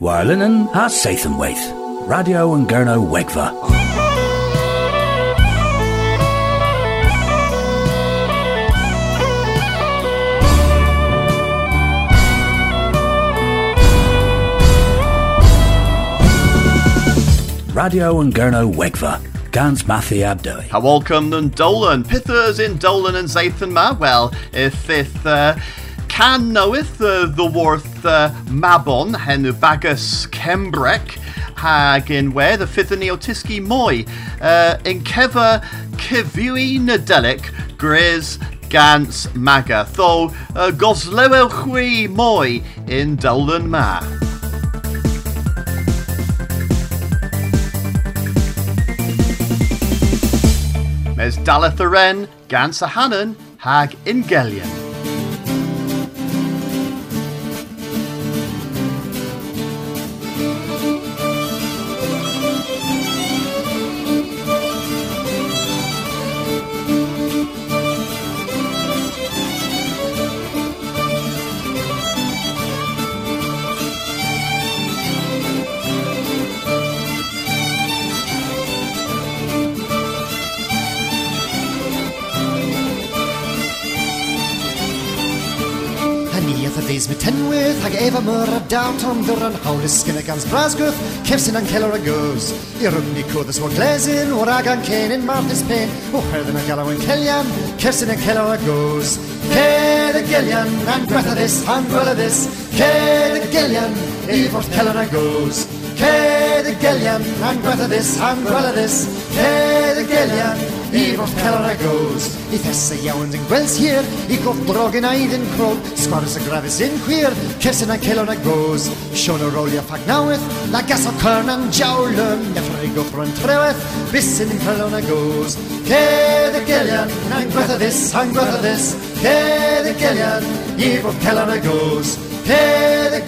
Warlinen ha Sathanwaith. Radio and Gurno Wegva. Radio and Gurno Wegva. Gans Mathi Abdoi. How welcome and Dolan. Pithers in Dolan and Zathan Ma. Well, if if uh, can knoweth uh, the worth uh, Mabon hen bagus Kembrek hag where the fifth neotiski moi uh, in keva kivui nadelic grizz gans maga tho uh, moi in Dolan Ma. Mes daleth y ren gans a hanan hag ingelion. Tenwydd hag efa myr a dawn tom ddwr an hawlus gynna gans brasgwth cefsyn an celer a goes i rwmni cwddys mor glesyn o'r agan cen in marthus pen o herddyn a galaw yn celian cefsyn an celer a goes Ced y gelian an gwerthadus an gweladus Ced y gelian i fod celer a goes Ced y gelian an gwerthadus an gweladus Ced y gelian i a goes. I yn gwels hir i gof drog yn aid yn crog Sgwaris y grafus yn chwir Cefsyn a celer a goes. Sion o rolio ffag nawydd La gas o cyrn an jawlyn Neffr i goffro yn trewedd Bysyn yn celon a goes. Ced y gelian an gwerthadus an gwerthadus Ced y gelian i fod celer a goes. Ced y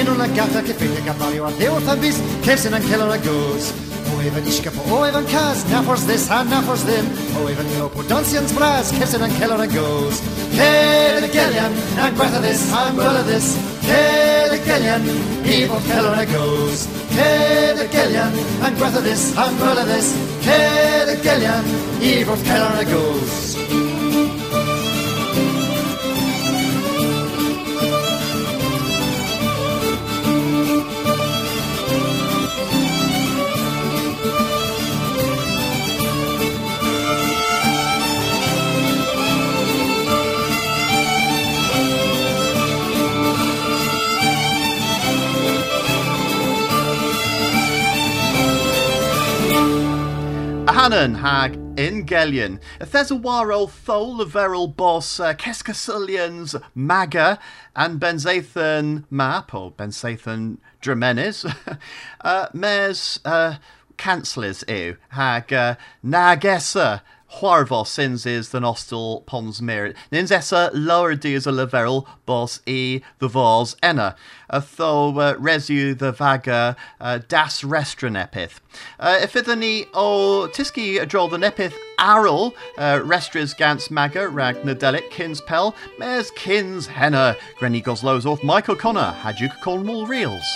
un o'n agata Lle ffeindio gan fario ar ddew wrth am bus Cefsyn yn celor a goes O efo nisgap o efo cas Na ffors this na ffors ddim O efo ni o podansians bras Cefsyn yn celor a goes Ced y gelian Na gwertha this ha gwella this. Gelian I fod celor a goes Ced y gelian Na gwertha this ha gwella this. Gelian I fod celor a goes A hanan hag ingelion. If there's a warol thol leverel boss uh, maga and Benzathan map or Benzathan Dremenes. uh, mes uh, cancellers ew hag uh, nagessa. Huarvo sins is the nostal pons merit. Nins essa lower dias a leverel boss e the vals enna. A tho uh, resu the vaga uh, das restran epith. Uh, if ni o tiski droll the nepith Aral, restris gans maga rag nadelik kins pel mes kins henna grenny goslows off Michael Connor hadjuk Cornwall reels.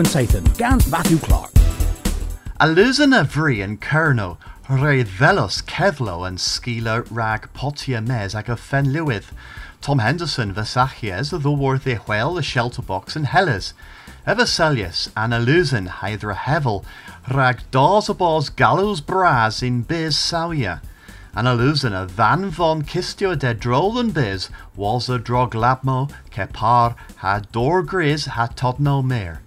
And Sathan, Gans Matthew Clark. A lúsan a bhrí an Kerno, ré velos cedlo an skila rag potia mes ag fen luith. Tom Henderson Vasachies the worth e whale the shelter box in Hellas. Everselius an alusan hydra hevel rag dors gallows bras in biz sawia. An alusan a van von kistio de drolen biz was a drog labmo ke par ha dor gris ha todno mer.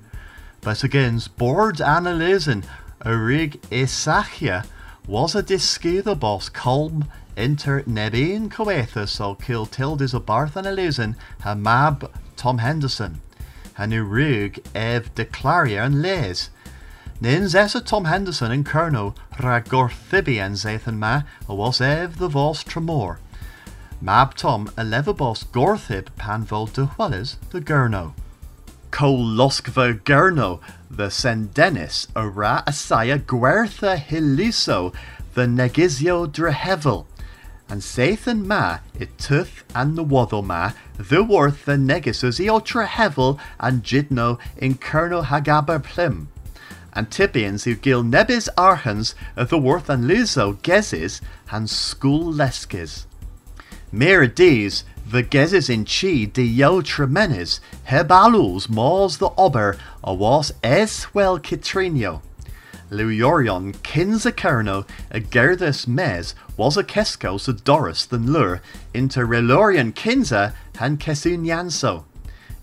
But against board an alusan a rig isachia was a discutable boss colm inter nebin coethus so kill tildis a barth an alusan ha mab Tom Henderson. Ha nu rig ev declaria an les. Nin zessa Tom Henderson and Kerno rag gorthibi zathan ma a was ev the vos tremor. Mab Tom a levabos gorthib panvo de the gurno. Co loskva gurno the sendenis a ra asaya guertha hiliso the negizio drehevel. And Sathan ma it tuth and the waddle ma the worth the negisus e ultra hevel and jidno in kerno hagaber plim and Tibians who gil nebis arhans the worth and lizo gezes and school leskis. The gezes in chi de yo tremenes hebalus mors the ober a was es well kitrinio. Luyorion kins a kerno a gerdes mes was a kesko so doris than lur inter relorion kinza han kesun yanso.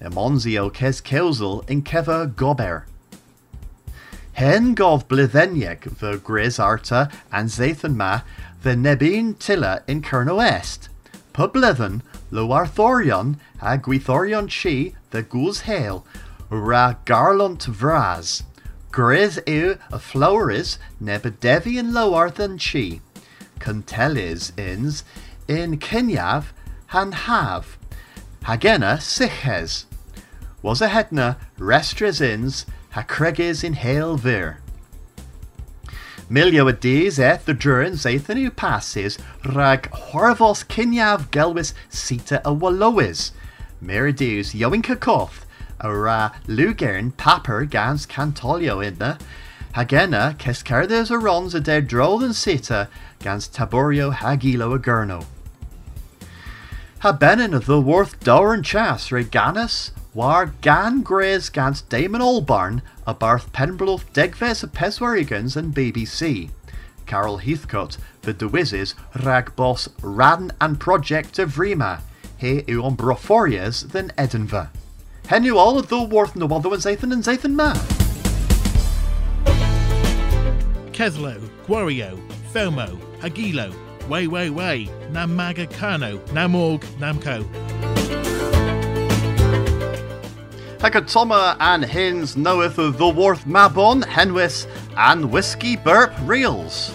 Emonzio kes keusel in kever gober. Hen gov blitheniek the gris arta and zathan ma the nebin tilla in kerno est. Publithen lo arthorion a gwithorion chi the guz hail ra garlant vraz. Gris eu a floweris nebedevian lower than chi. Contelis ins in kinyav han have. Hagena siches. Was a hetna restres ins ha in hail vir. Milio a eth the drurin zaethanu passes rag horvos kinyav gelwis sita a wallois. Merideus yoinka koth a ra lugern paper gans cantolio inna. Hagena kescardes a rons a de drol and sita gans taborio hagilo a gurno. Ha benin of the worth dower and chas reganus war gan graze gans Damon Albarn a Barth Penbrough Degves Peswarigans and BBC. Carol Heathcote, the Dewizzes, rag boss ran and project of Rima, he u on broforias than Edinburgh. Henu all of the worth no other than Zathan and Zathan ma. Keslo, Gwario, Felmo, Hagilo, Way Way Way, Namaga Kano, Namorg, Namco. Hecatoma and Hins knoweth of the worth Mabon, Henwis, and Whiskey Burp Reels.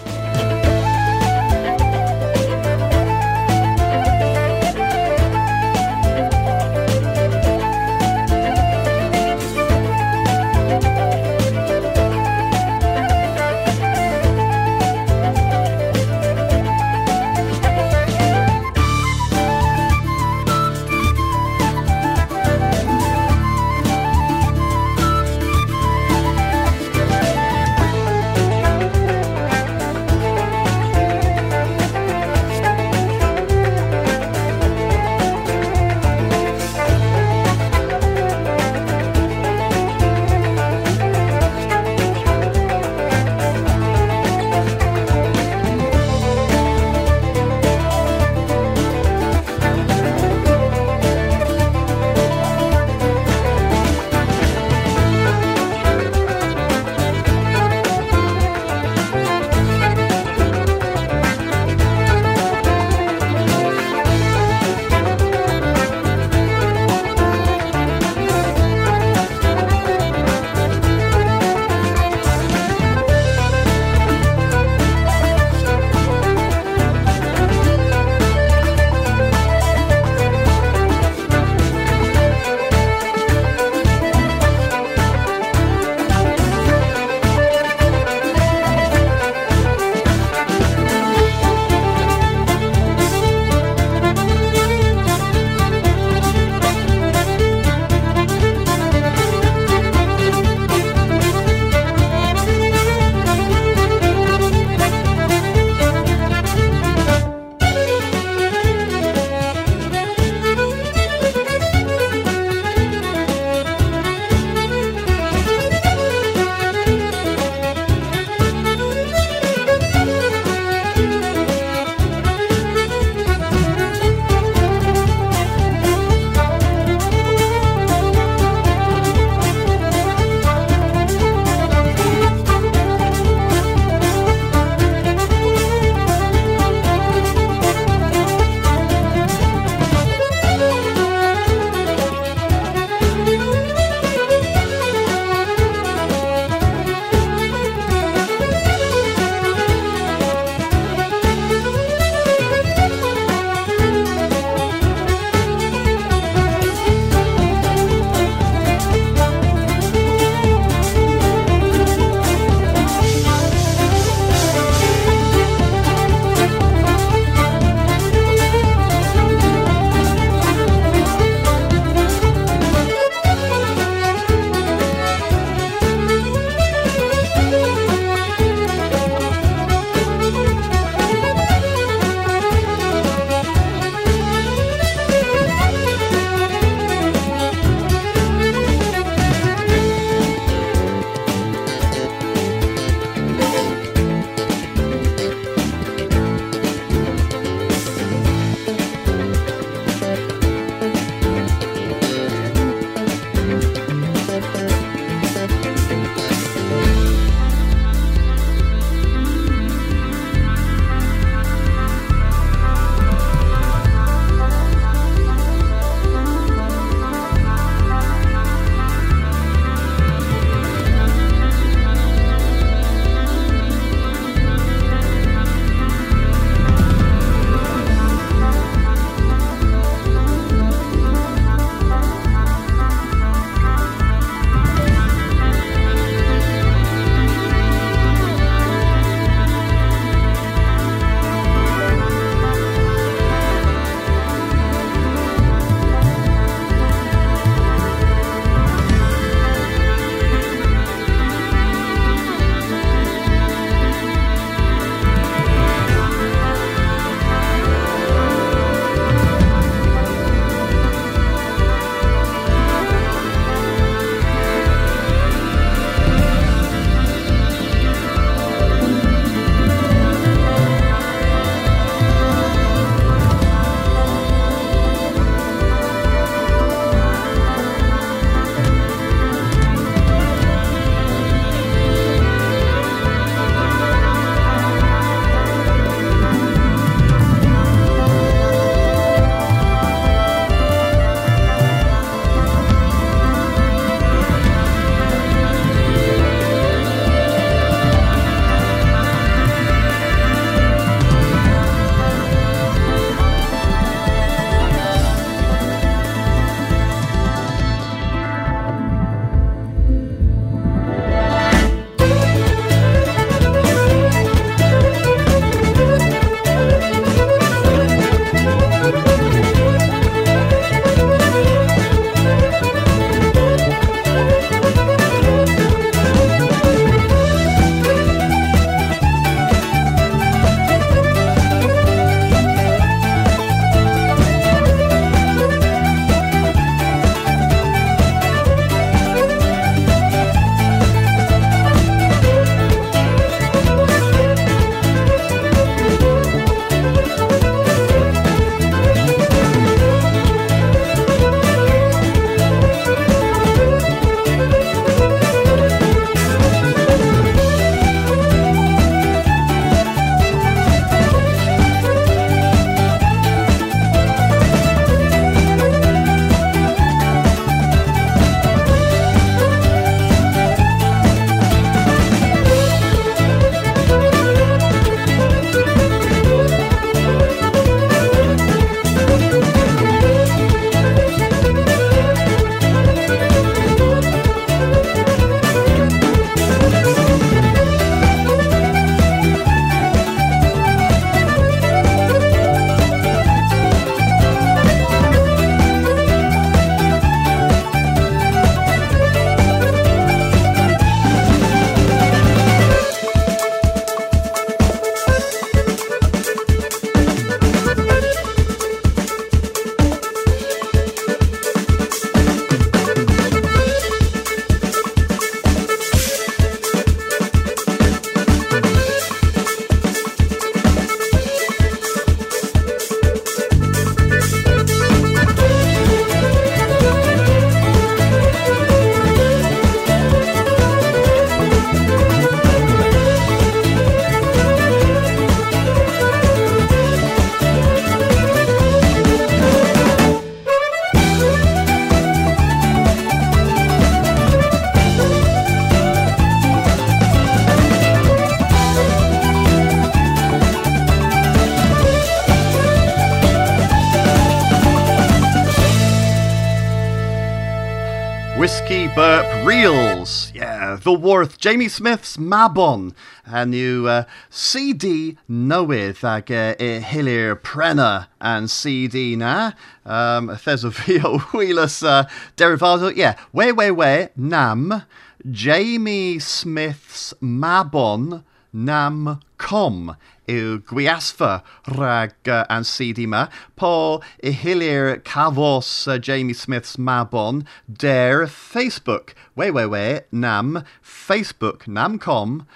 Whiskey Burp Reels. Yeah, The Worth, Jamie Smith's Mabon. A new uh, CD newydd ag uh, e hilir prena and CD na. Um, there's a video wheelus uh, derivado. Yeah, way, way, way, nam. Jamie Smith's Mabon nam com yw gwiasfa rhag uh, an CD ma. Po i hilir cafos uh, Jamie Smith's Mabon der Facebook. We, we, we, nam, Facebook, nam.com,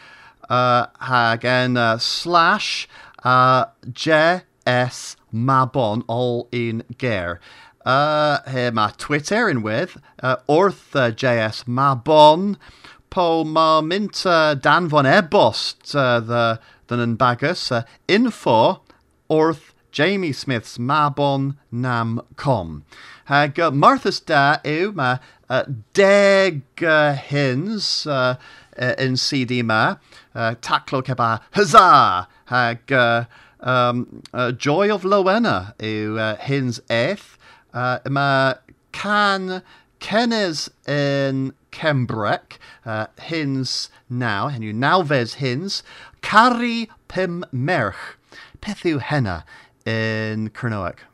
uh, hag en uh, slash uh, JS Mabon, all in ger. Uh, he ma Twitter in with, uh, orth JS Mabon, po ma mint uh, dan von ebost uh, the yn bagus. Uh, info wrth Jamie Smith's Mabon Nam Com. Hag uh, Martha's da yw ma uh, deg uh, hins uh, uh, in CD ma. Uh, taclo keba huzzah! Hag uh, um, uh, Joy of Lowena yw uh, hins eth. Uh, ma can Kennes in Kembrec, uh, hins now, and you now ves hins, Caru pum merch. Peth yw henna yn Cernoeg?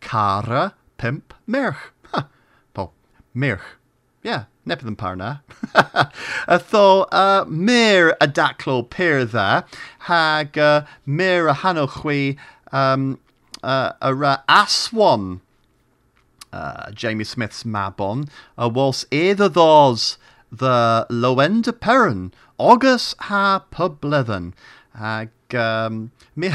Cara pimp merch. Po, merch. Ie, yeah, nepydd yn parna. a tho, uh, mir a daclo pyr dda, hag uh, mir a hanwch chwi um, uh, ar uh, aswan uh, Jamie Smith's Mabon, a was either those the Loenda Perrin August ha publethen, ag um, mi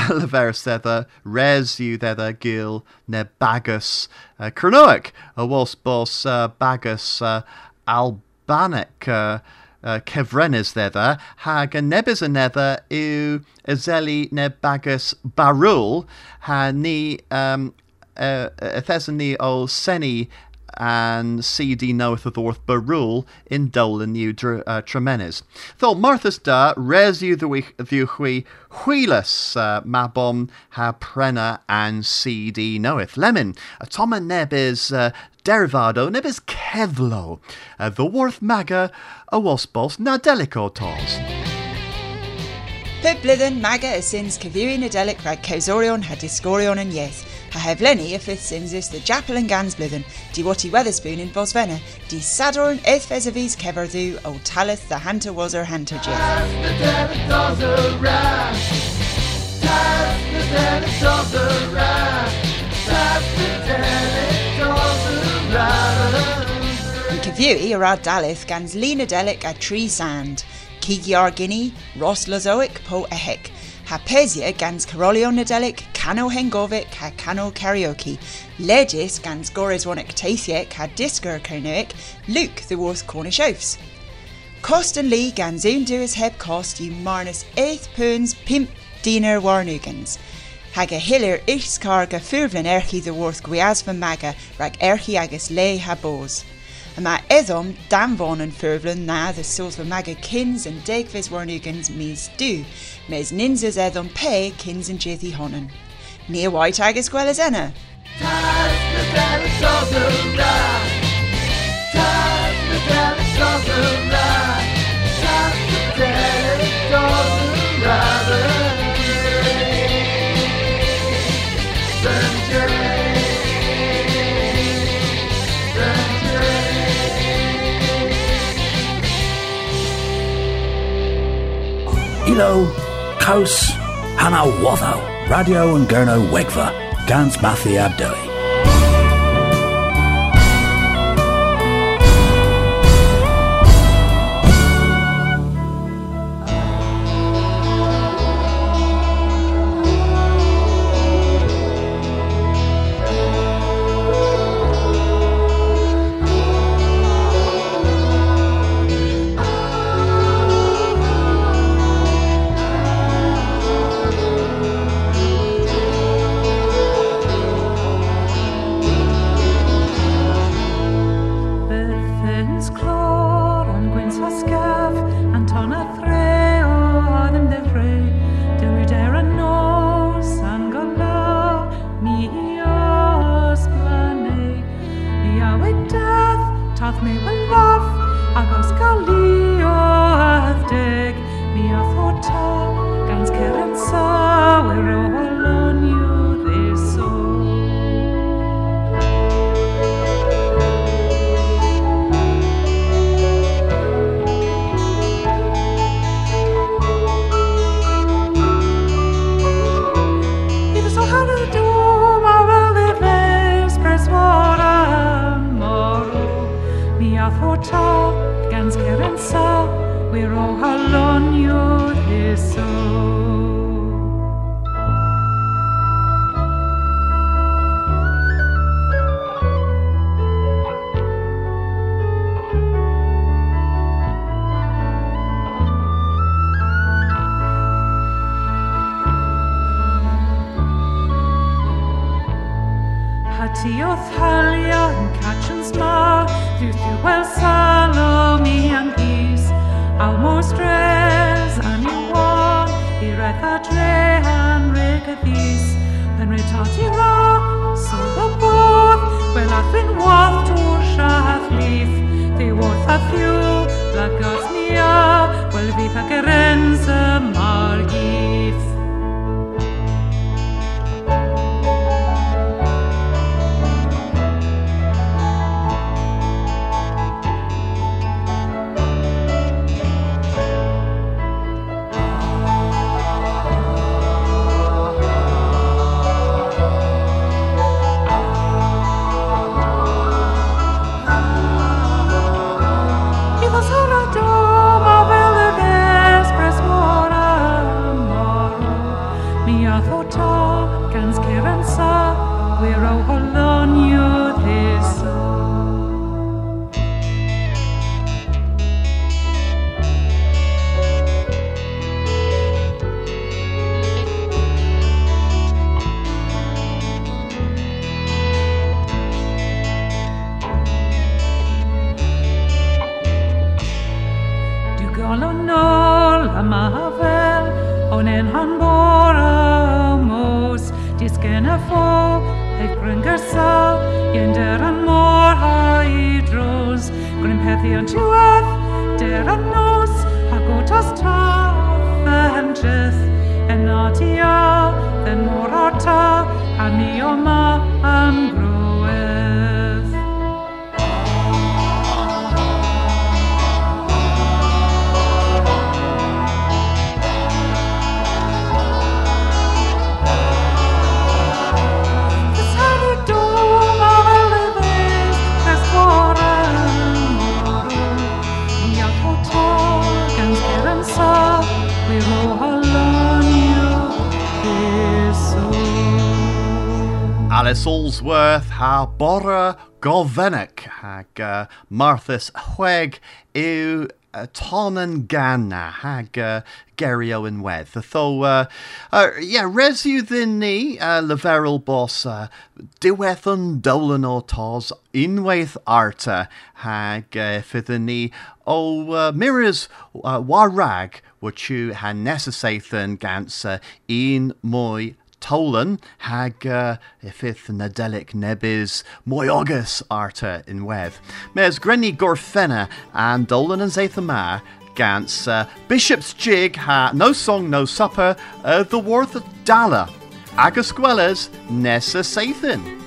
res you thedda gil ne bagus uh, Cernoic, a was bos uh, bagus uh, Albanic uh, uh, cefrenes thedda, hag a nebys y nether yw ezeli ne bagus barul, ha ni um, uh, ni o seni and CD knoweth of orth barul in dolan new uh, tremenes. Thol Martha's da res you the hui huilas uh, mabom ha prena and CD knoweth. Lemon, a toma nebis uh, derivado nebis kevlo, uh, the worth maga a waspos na delico tos. Pib blithen maga a sins cavirin adelic rag causorion ha discorion and yes. Ha heflenni y ffydd sinsus the Japel and Gans blwyddyn, di wati Wetherspoon in Bosvenna, di sadorn eith fesavís cefardú o talith the Hunter was her Hunter Jeff. Yn cyfiewi yr ardalith gans Lena Delic a Tree Sand, Cigiar Guinea, Ross Lozoic po ehek, Hapesia gans Carolio Nadelic, Cano Hengovic, ha Cano Karaoke, Legis gans Gorizwonic Tasiek, ha Disco Carnoic, Luke the Wars Cornish Oafs. Cost and Lee gans un duas heb cost you marnus eighth poons pimp diener warnugans. Hag a hiller is carga furvlen erchi the worth guiasva maga rag erchi agus le ha bos. A ma edom damvon and furvlen na the souls of maga kins and degvis warnugans mis do, mes ninzas edom pe kins and jithy honen. Near white agus gwell as enna. Ilo, Kaus, Hana Watho, Radio and Gurno Wegva, Gans Mathi Abdoi. on your soul. sel, un dyr yn môr a i drws, gwneud pethion diwedd, dyr yn nos, a gwtas traf yn dryth, yn odia, yn môr o'r ta, a ni o ma ymgrwyd. Allsworth ha bora gofennic hag uh, Marthas chweg yw uh, ton yn ganna hag uh, gerio yn wedd. Tho, uh, uh, yeah, res yw ddyn ni, uh, leferol bos, uh, diwedd yn dolan o tos, unwaith arta hag uh, ffyddyn ni o uh, mirrors uh, warag, wyt yw hanesasaethyn gans uh, un mwy Tolan hag ifith nadelic nebis mwy ogus arta in wedd. Mes grenni gorfenna and dolan and zaitha gans uh, Bishop's Jig ha no song no supper uh, the worth of dala. Agus gwellas nessa saithin.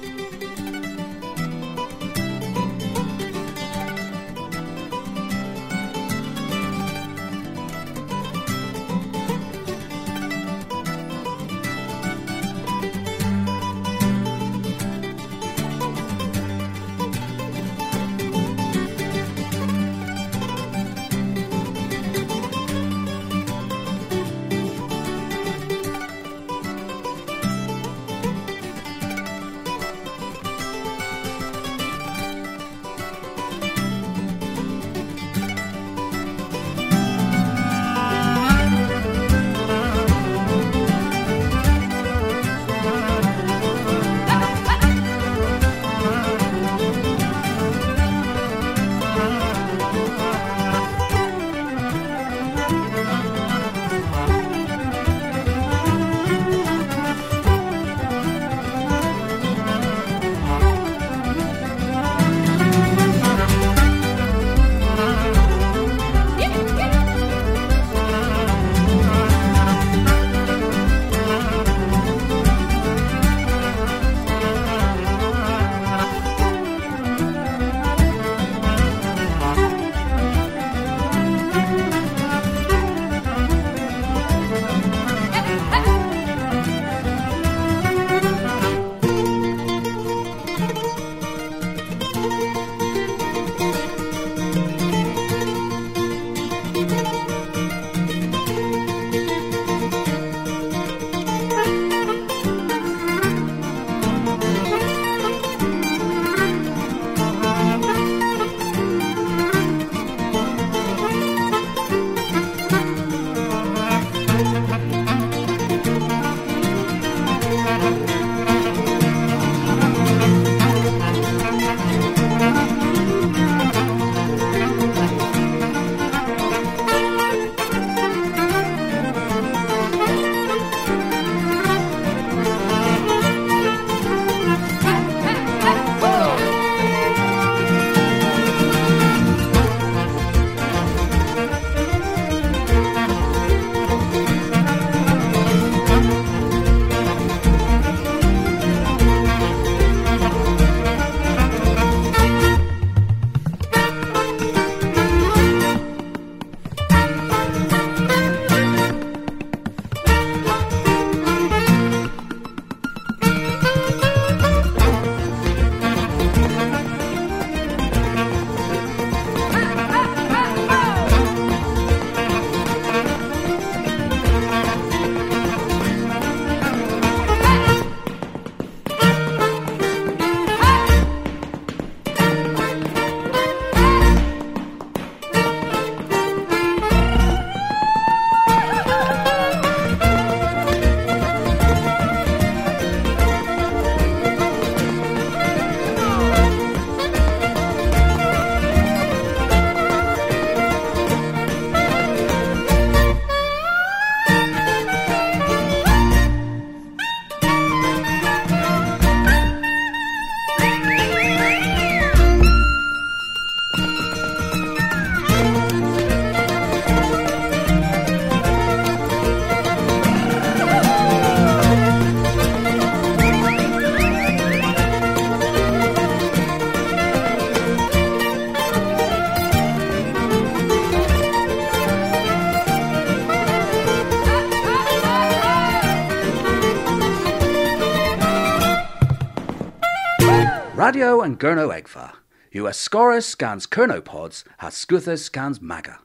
Radio and Gurno Egfa. US Scorus scans Kernopods, has Scuthus scans Maga.